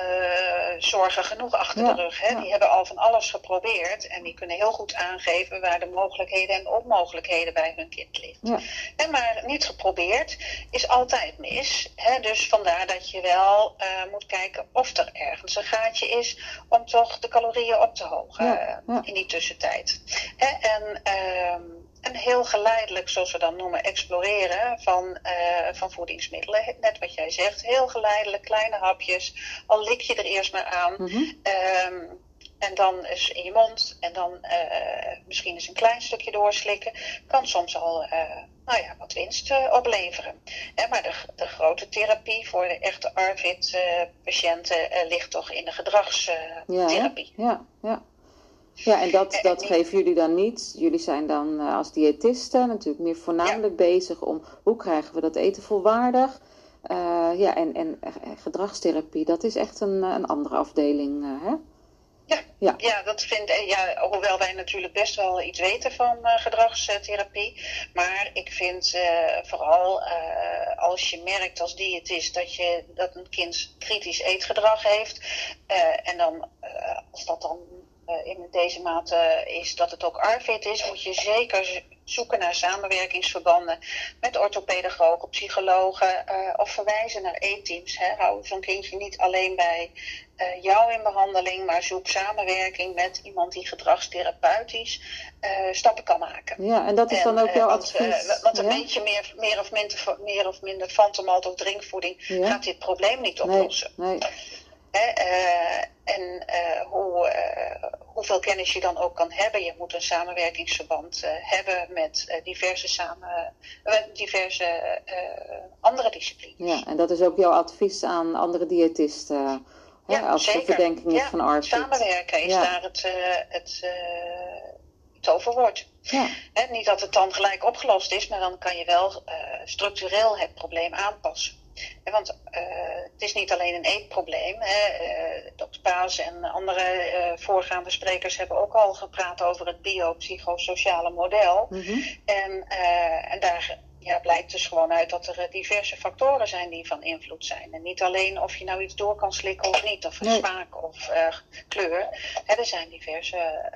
zorgen genoeg achter de rug. Hè? Die hebben al van alles geprobeerd. En die kunnen heel goed aangeven waar de mogelijkheden en onmogelijkheden bij hun kind ligt. Ja. En maar niet geprobeerd is altijd mis. Hè? Dus vandaar dat je wel uh, moet kijken of er ergens een gaatje is om toch de calorieën op te hogen in die tussentijd. Hè? En, uh, en heel geleidelijk, zoals we dan noemen, exploreren van, uh, van voedingsmiddelen. Net wat jij zegt, heel geleidelijk, kleine hapjes. Al lik je er eerst maar aan. Mm -hmm. En dan is in je mond en dan uh, misschien eens een klein stukje doorslikken. Kan soms al uh, nou ja, wat winst uh, opleveren. maar de, de, grote therapie voor de echte ARVID-patiënten ligt toch in de gedragstherapie. Ja, ja, ja. Ja, en dat, dat geven jullie dan niet. Jullie zijn dan als diëtisten natuurlijk meer voornamelijk ja. bezig om hoe krijgen we dat eten volwaardig. ja, en, en gedragstherapie, dat is echt een, een andere afdeling, hè? Ja, ja. ja, dat vind ik. Ja, hoewel wij natuurlijk best wel iets weten van uh, gedragstherapie. Maar ik vind uh, vooral uh, als je merkt als diëtist dat, je, dat een kind kritisch eetgedrag heeft. en dan, als dat dan in deze mate is dat het ook ARFID is, moet je zeker zoeken naar samenwerkingsverbanden met orthopedagogen, psychologen uh, of verwijzen naar E-teams. Hou zo'n kindje niet alleen bij uh, jou in behandeling, maar zoek samenwerking met iemand die gedragstherapeutisch uh, stappen kan maken. Ja, en dat is dan ook jouw want, advies? want een ja? beetje meer, meer, of minder, meer of minder fantomalt of drinkvoeding ja? gaat dit probleem niet oplossen. Nee, nee. Hè, uh, en uh, hoe, uh, hoeveel kennis je dan ook kan hebben. Je moet een samenwerkingsverband hebben met diverse, samen, diverse andere disciplines. Ja, en dat is ook jouw advies aan andere diëtisten. Ja, als zeker. de verdenking is ja, van ARFID. Samenwerken is ja. daar het, het toverwoord. Ja. He, niet dat het dan gelijk opgelost is, maar dan kan je wel structureel het probleem aanpassen. Want uh, het is niet alleen een eetprobleem. Hè. Uh, Dr. Paas en andere uh, voorgaande sprekers hebben ook al gepraat over het biopsychosociale model. Mm -hmm. en, en daar ja, blijkt dus gewoon uit dat er diverse factoren zijn die van invloed zijn. En niet alleen of je nou iets door kan slikken of niet, of nee. smaak of kleur. Hè, er zijn diverse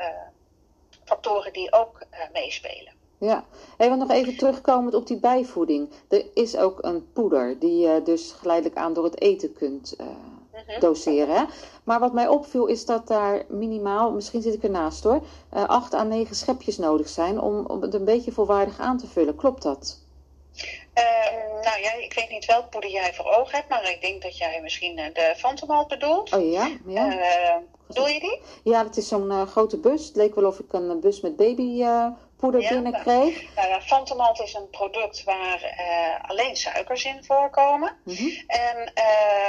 factoren die ook meespelen. Ja, even nog even terugkomend op die bijvoeding. Er is ook een poeder die je dus geleidelijk aan door het eten kunt uh, uh-huh. doseren. Hè? Maar wat mij opviel is dat daar minimaal, misschien zit ik ernaast hoor, uh, 8 à 9 schepjes nodig zijn om, om het een beetje volwaardig aan te vullen. Klopt dat? Uh, nou ja, ik weet niet welk poeder jij voor ogen hebt, maar ik denk dat jij misschien de Fantomalt bedoelt. Oh ja, ja. Uh, bedoel je die? Ja, het is zo'n uh, grote bus. Het leek wel of ik een bus met baby poeder ja, binnenkreeg? Nou, Fantomalt is een product waar uh, alleen suikers in voorkomen. Mm -hmm. En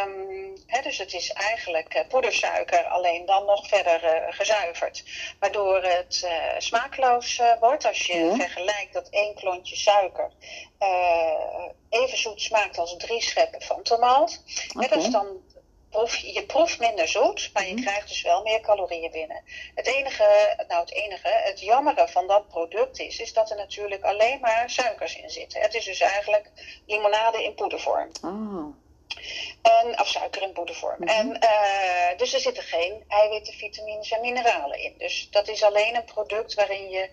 um, hè, dus het is eigenlijk uh, poedersuiker, alleen dan nog verder uh, gezuiverd. Waardoor het smaakloos wordt als je ja. vergelijkt dat één klontje suiker even zoet smaakt als drie scheppen Fantomalt. Okay. dat is dan proef, je proeft minder zoet, maar je mm. krijgt dus wel meer calorieën binnen. Het enige, nou het enige, het jammere van dat product is, is dat er natuurlijk alleen maar suikers in zitten. Het is dus eigenlijk limonade in poedervorm. Oh. En, of suiker in poedervorm. Mm -hmm. en, uh, dus er zitten geen eiwitten, vitamines en mineralen in. Dus dat is alleen een product waarin je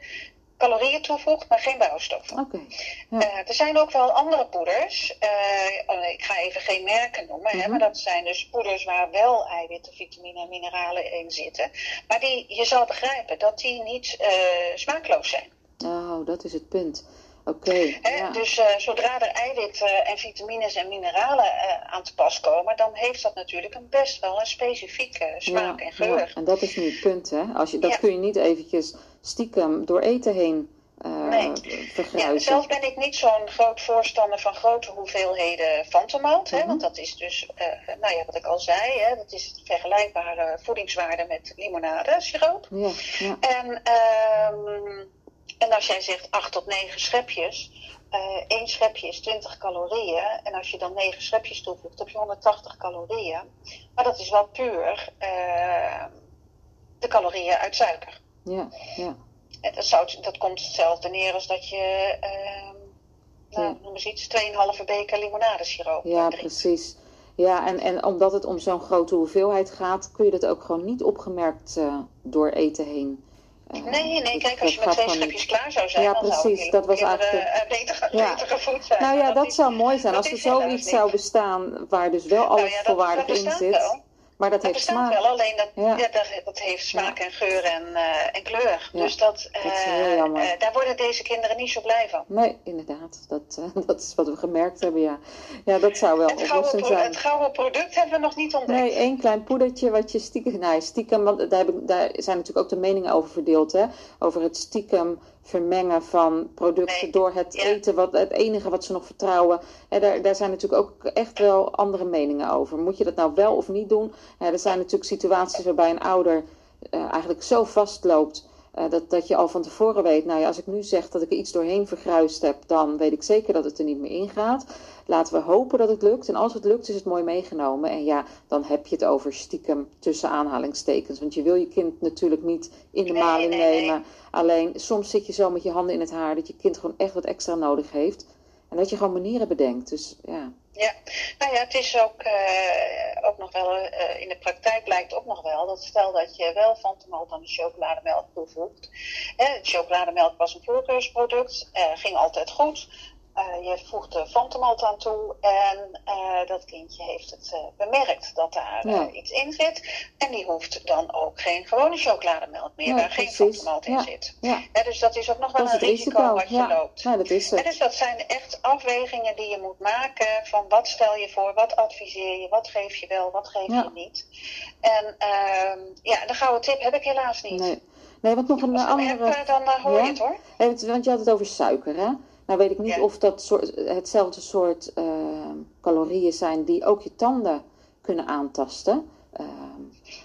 calorieën toevoegt, maar geen bouwstoffen. Okay. Ja. Uh, er zijn ook wel andere poeders. Uh, ik ga even geen merken noemen, mm -hmm. hè, maar dat zijn dus poeders waar wel eiwitten, vitamine en mineralen in zitten. Maar die, je zal begrijpen dat die niet uh, smaakloos zijn. Oh, dat is het punt. Oké. Okay, ja. Dus uh, zodra er eiwitten en vitamines en mineralen uh, aan te pas komen, dan heeft dat natuurlijk een best wel een specifieke smaak ja, en geur. Ja. En dat is nu het punt, hè? Als je, dat kun je niet eventjes stiekem door eten heen uh, nee. Ja, zelf ben ik niet zo'n groot voorstander van grote hoeveelheden fantomalt. Mm Want dat is dus, uh, nou ja, wat ik al zei, hè, dat is het vergelijkbare voedingswaarde met limonade, siroop. Ja, ja. En, um, en als jij zegt 8 tot 9 schepjes, uh, één schepje is 20 calorieën. En als je dan 9 schepjes toevoegt, heb je 180 calorieën. Maar dat is wel puur de calorieën uit suiker. Ja, ja. En dat, zou, dat komt hetzelfde neer als dat je, uh, nou, noem eens iets, 2,5 beker limonadesiroop Ja, precies. Ja, en, en omdat het om zo'n grote hoeveelheid gaat, kun je dat ook gewoon niet opgemerkt uh, door eten heen Nee, nee, kijk, als je met twee schepjes klaar zou zijn, ja, dan precies, zou dat was eigenlijk uh, beter, ja. beter gevoed zijn. Nou ja, dat, zou mooi zijn als er zoiets zou bestaan waar dus wel alles nou ja, in zit. Wel. Maar dat, dat heeft smaak. wel, alleen dat, ja. ja dat, dat, heeft smaak en geur en, uh, en kleur. Dus dat, uh, uh, daar worden deze kinderen niet zo blij van. Nee, inderdaad. Dat, dat is wat we gemerkt hebben, ja. Ja, dat zou wel het gouden, zijn. Het gouden product hebben we nog niet ontdekt. Nee, één klein poedertje wat je stiekem... Nou, stiekem, want daar, heb daar zijn natuurlijk ook de meningen over verdeeld, hè. Over het stiekem vermengen van producten door het eten, wat, het enige wat ze nog vertrouwen. daar, daar zijn natuurlijk ook echt wel andere meningen over. Moet je dat nou wel of niet doen? er zijn natuurlijk situaties waarbij een ouder uh, eigenlijk zo vastloopt. Uh, dat, dat je al van tevoren weet, nou ja, als ik nu zeg dat ik er iets doorheen vergruist heb, dan weet ik zeker dat het er niet meer in gaat. Laten we hopen dat het lukt. En als het lukt, is het mooi meegenomen. En ja, dan heb je het over stiekem tussen aanhalingstekens. Want je wil je kind natuurlijk niet in de maling nemen. Alleen soms zit je zo met je handen in het haar dat je kind gewoon echt wat extra nodig heeft. En dat je gewoon manieren bedenkt. Dus ja. Ja, nou ja, het is ook, uh, ook nog wel, uh, in de praktijk blijkt ook nog wel dat stel dat je wel van Fantomalt aan de chocolademelk toevoegt. Hè, chocolademelk was een voorkeursproduct, uh, ging altijd goed. Uh, je voegt de fantomalt aan toe en uh, dat kindje heeft het uh, bemerkt dat daar ja. iets in zit. En die hoeft dan ook geen gewone chocolademelk meer, ja, waar precies. geen fantomalt in zit. dus dat is ook nog wel een risico, wat je loopt. dat is het. En dus dat zijn echt afwegingen die je moet maken van wat stel je voor, wat adviseer je, wat geef je wel, wat geef je niet. En ehm, ja, de gouden tip heb ik helaas niet. Nee, nee want nog een andere... Heb, dan hoor je het hoor. want je had het over suiker hè? Nou weet ik niet of dat soort, hetzelfde soort uh, calorieën zijn die ook je tanden kunnen aantasten. Uh,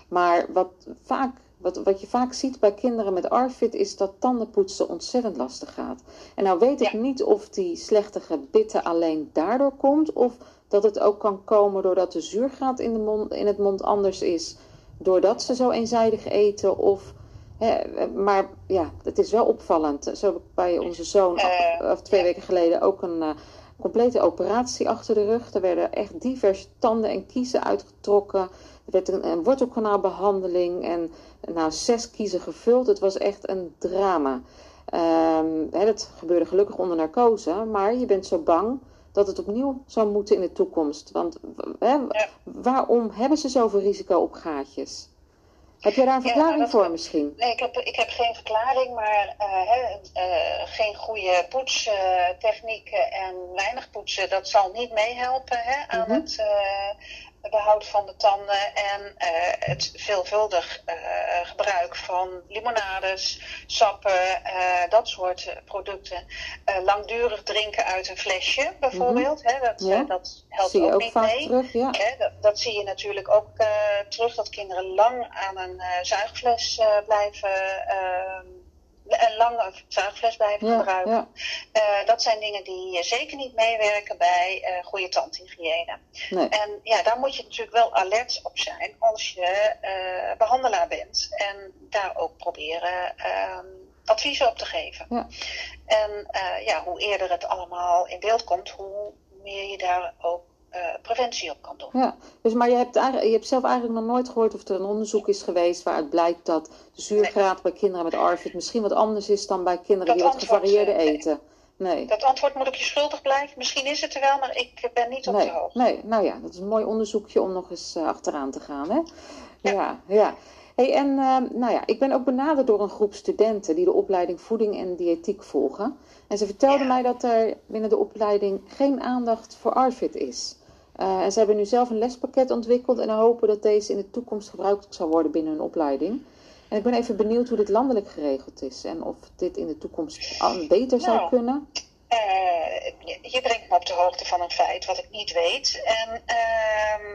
maar wat, vaak, wat, wat je vaak ziet bij kinderen met ARFID is dat tandenpoetsen ontzettend lastig gaat. En nou weet ik niet of die slechte gebitten alleen daardoor komt of dat het ook kan komen doordat de zuurgraad in, de mond, in het mond anders is. Doordat ze zo eenzijdig eten of maar ja, het is wel opvallend. Zo heb ik bij onze zoon uh, of twee weken geleden ook een uh, complete operatie achter de rug. Er werden echt diverse tanden en kiezen uitgetrokken. Er werd een, een wortelkanaalbehandeling en nou, zes kiezen gevuld. Het was echt een drama. Um, hè, dat gebeurde gelukkig onder narcose, maar je bent zo bang dat het opnieuw zou moeten in de toekomst. Want hè, waarom hebben ze zoveel risico op gaatjes? Heb jij daar een verklaring ja, voor misschien? Nee, ik heb, ik heb geen verklaring, maar uh, uh, geen goede poetstechnieken en weinig poetsen, dat zal niet meehelpen aan mm -hmm. het uh, behoud van de tanden en uh, het veelvuldig uh, gebruik van limonades, sappen, uh, dat soort producten. langdurig drinken uit een flesje bijvoorbeeld, mm -hmm. hè, dat, ja. dat helpt zie ook, ook niet mee. Terug, ja. Hè, dat, dat, zie je natuurlijk ook terug, dat kinderen lang aan een zuigfles blijven ehm, een lange zuigfles blijven ja, gebruiken. Ja. Uh, dat zijn dingen die zeker niet meewerken bij uh, goede tandhygiëne. Nee. En ja, daar moet je natuurlijk wel alert op zijn als je uh, behandelaar bent. En daar ook proberen adviezen op te geven. Ja. En ja, hoe eerder het allemaal in beeld komt, hoe meer je daar ook preventie op kan doen. Ja, dus, maar je hebt, je hebt zelf eigenlijk nog nooit gehoord of er een onderzoek is geweest waaruit blijkt dat de zuurgraad nee. bij kinderen met ARFID misschien wat anders is dan bij kinderen dat die wat gevarieerde uh, eten. Nee. Dat antwoord moet ik je schuldig blijven. Misschien is het er wel, maar ik ben niet op nee, de hoogte. Nee, nou ja, dat is een mooi onderzoekje om nog eens uh, achteraan te gaan. Hè? Ja, ja. ja. Hey, en uh, nou ja, ik ben ook benaderd door een groep studenten die de opleiding voeding en diëtiek volgen. En ze vertelden ja. mij dat er binnen de opleiding geen aandacht voor ARFID is. Uh, en ze hebben nu zelf een lespakket ontwikkeld en hopen dat deze in de toekomst gebruikt zal worden binnen hun opleiding. En ik ben even benieuwd hoe dit landelijk geregeld is en of dit in de toekomst beter zou nou, kunnen. Uh, je brengt me op de hoogte van een feit wat ik niet weet. En uh,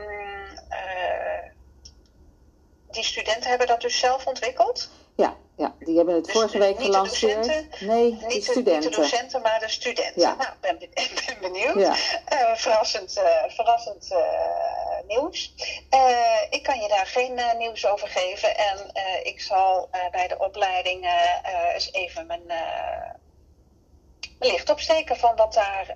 die studenten hebben dat dus zelf ontwikkeld? Ja, ja die hebben het dus vorige week gelanceerd. nee, niet de studenten. Niet de docenten, maar de studenten. Ja. Nou, ben, ben benieuwd. Ja. Uh, verrassend uh, verrassend uh, nieuws. ik kan je daar geen nieuws over geven. En ik zal bij de opleiding eens even mijn, mijn licht opsteken van wat daar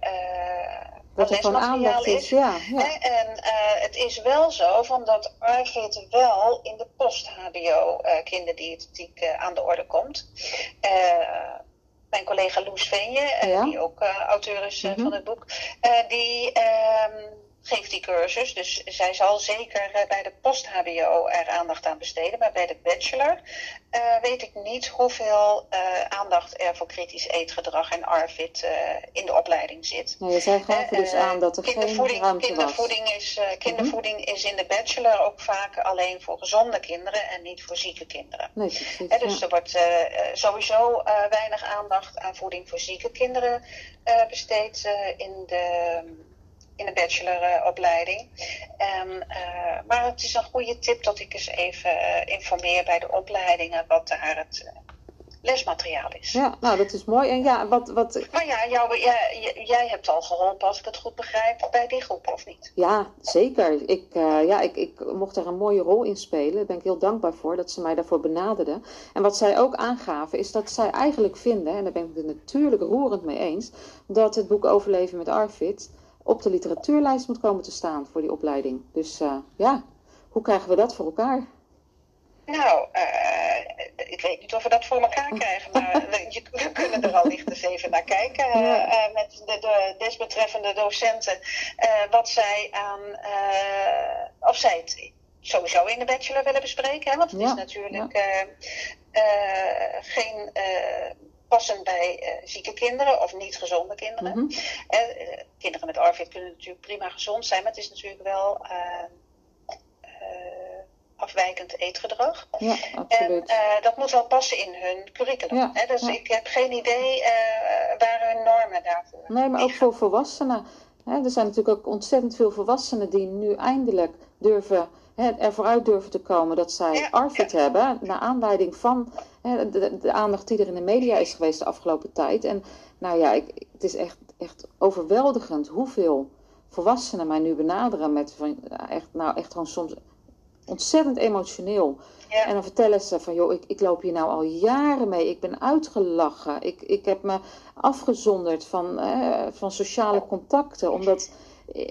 wat er van aandacht is. Ja, ja. En uh, het is wel zo van dat Arvid wel in de post-HBO uh, kinderdiëtetiek uh, aan de orde komt. mijn collega Loes Venje, ja. die ook auteur is mm -hmm. van het boek, die ehm, geeft die cursus. Dus zij zal zeker eh, bij de post-HBO er aandacht aan besteden. Maar bij de bachelor uh, weet ik niet hoeveel uh, aandacht er voor kritisch eetgedrag en ARFID uh, in de opleiding zit. Nee, zij gaven dus aan dat er geen ruimte kindervoeding was. Is, kindervoeding mm -hmm. is in de bachelor ook vaak alleen voor gezonde kinderen en niet voor zieke kinderen. Nee, precies, dus er wordt sowieso weinig aandacht aan voeding voor zieke kinderen besteed in de in de bacheloropleiding. En, eh, maar het is een goede tip dat ik eens even uh, informeer bij de opleidingen wat daar het uh, lesmateriaal is. Ja, nou dat is mooi. En ja, wat, wat... Maar ja, jou, jij, jij hebt al geholpen, als ik het goed begrijp, bij die groep, of niet? Ja, zeker. Ik, ja, ik, ik mocht daar een mooie rol in spelen. Daar ben ik heel dankbaar voor dat ze mij daarvoor benaderden. En wat zij ook aangaven, is dat zij eigenlijk vinden, en daar ben ik het natuurlijk roerend mee eens, dat het boek Overleven met Arvid op de literatuurlijst moet komen te staan voor die opleiding. Dus uh, ja, hoe krijgen we dat voor elkaar? Nou, uh, ik weet niet of we dat voor elkaar krijgen, maar we, we kunnen er al licht eens even naar kijken uh, met de, de, desbetreffende docenten. wat zij aan, of zij het sowieso in de bachelor willen bespreken, hè, want het ja, is natuurlijk ja. geen passend bij uh, zieke kinderen of niet gezonde kinderen. Mm kinderen met ARFID kunnen natuurlijk prima gezond zijn, maar het is natuurlijk wel afwijkend eetgedrag. Ja, absoluut. En dat moet wel passen in hun curriculum. Ja, hè? Dus ik heb geen idee waar hun normen daarvoor Nee, maar ook voor volwassenen. Hè? Er zijn natuurlijk ook ontzettend veel volwassenen die nu eindelijk durven ervoor uit durven te komen dat zij ja, ARFID hebben. Naar aanleiding van de, de, aandacht die er in de media is geweest de afgelopen tijd. En nou ja, ik, het is echt, echt overweldigend hoeveel volwassenen mij nu benaderen met van, echt, nou echt gewoon soms ontzettend emotioneel. Ja. En dan vertellen ze van, joh, ik, ik loop hier nou al jaren mee. Ik ben uitgelachen. Ik, ik heb me afgezonderd van, van sociale contacten. Omdat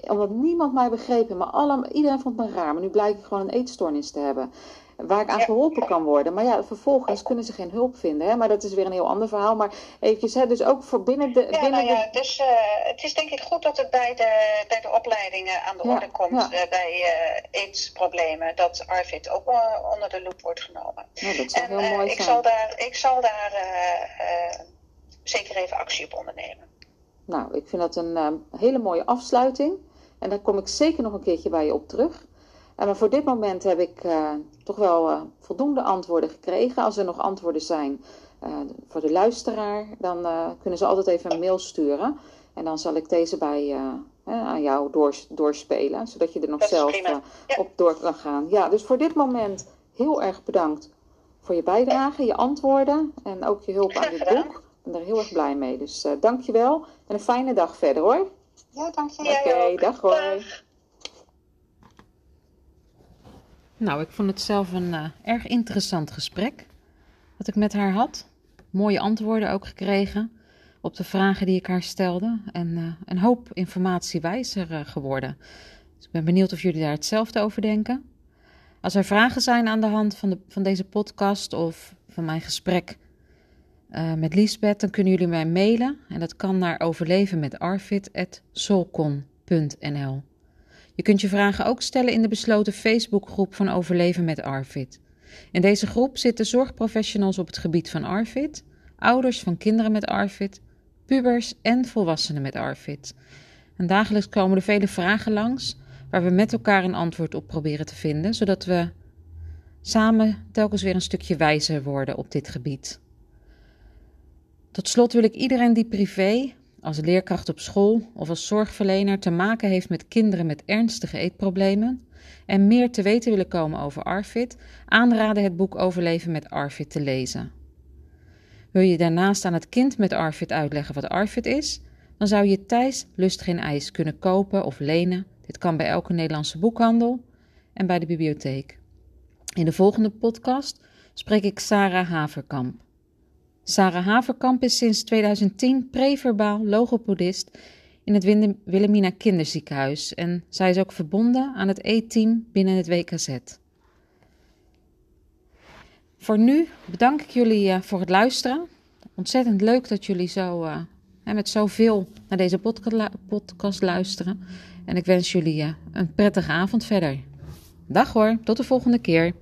omdat niemand mij begreep. Maar alle, iedereen vond me raar. Maar nu blijkt ik gewoon een eetstoornis te hebben. Waar ik aan geholpen kan worden. Maar ja, vervolgens kunnen ze geen hulp vinden. Hè? Maar dat is weer een heel ander verhaal. Maar eventjes, hè, dus ook voor binnen de... Ja, binnen nou ja, de... dus uh, het is denk ik goed dat het bij de, bij de opleidingen aan de ja, orde komt. Ja. Uh, bij uh, aidsproblemen. Dat ARVID ook onder de loep wordt genomen. Ja, dat zou en, heel mooi ik Zal daar, ik zal daar zeker even actie op ondernemen. Nou, ik vind dat een uh, hele mooie afsluiting. En daar kom ik zeker nog een keertje bij je op terug. En maar voor dit moment heb ik uh, toch wel uh, voldoende antwoorden gekregen. Als er nog antwoorden zijn voor de luisteraar, dan kunnen ze altijd even een mail sturen. En dan zal ik deze bij, aan jou doors, doorspelen, zodat je er nog zelf ja. op door kan gaan. Ja, dus voor dit moment heel erg bedankt voor je bijdrage, je antwoorden en ook je hulp aan dit boek ben er heel erg blij mee. Dus uh, dankjewel en een fijne dag verder hoor. Ja, dankjewel. Oké, okay, dag hoor. Nou, ik vond het zelf een uh, erg interessant gesprek wat ik met haar had. Mooie antwoorden ook gekregen op de vragen die ik haar stelde. En uh, een hoop informatie wijzer geworden. Dus ik ben benieuwd of jullie daar hetzelfde over denken. Als er vragen zijn aan de hand van, de, van deze podcast of van mijn gesprek uh, met Liesbeth, dan kunnen jullie mij mailen. En dat kan naar overlevenmetarvid.solcon.nl. Je kunt je vragen ook stellen in de besloten Facebookgroep van Overleven met Arvid. In deze groep zitten zorgprofessionals op het gebied van Arvid, ouders van kinderen met Arvid, pubers en volwassenen met Arvid. En dagelijks komen er vele vragen langs waar we met elkaar een antwoord op proberen te vinden, zodat we samen telkens weer een stukje wijzer worden op dit gebied. Tot slot wil ik iedereen die privé, als leerkracht op school of als zorgverlener te maken heeft met kinderen met ernstige eetproblemen en meer te weten willen komen over ARFID, aanraden het boek Overleven met ARFID te lezen. Wil je daarnaast aan het kind met ARFID uitleggen wat ARFID is, dan zou je Thijs Lust Geen IJs kunnen kopen of lenen. Dit kan bij elke Nederlandse boekhandel en bij de bibliotheek. In de volgende podcast spreek ik Sarah Haverkamp. Sarah Haverkamp is sinds 2010 preverbaal logopedist in het Wilhelmina Kinderziekenhuis en zij is ook verbonden aan het E-team binnen het WKZ. Voor nu bedank ik jullie eh, voor het luisteren. Ontzettend leuk dat jullie zo uh, met zoveel naar deze podcast luisteren. En ik wens jullie uh, een prettige avond verder. Dag hoor, tot de volgende keer.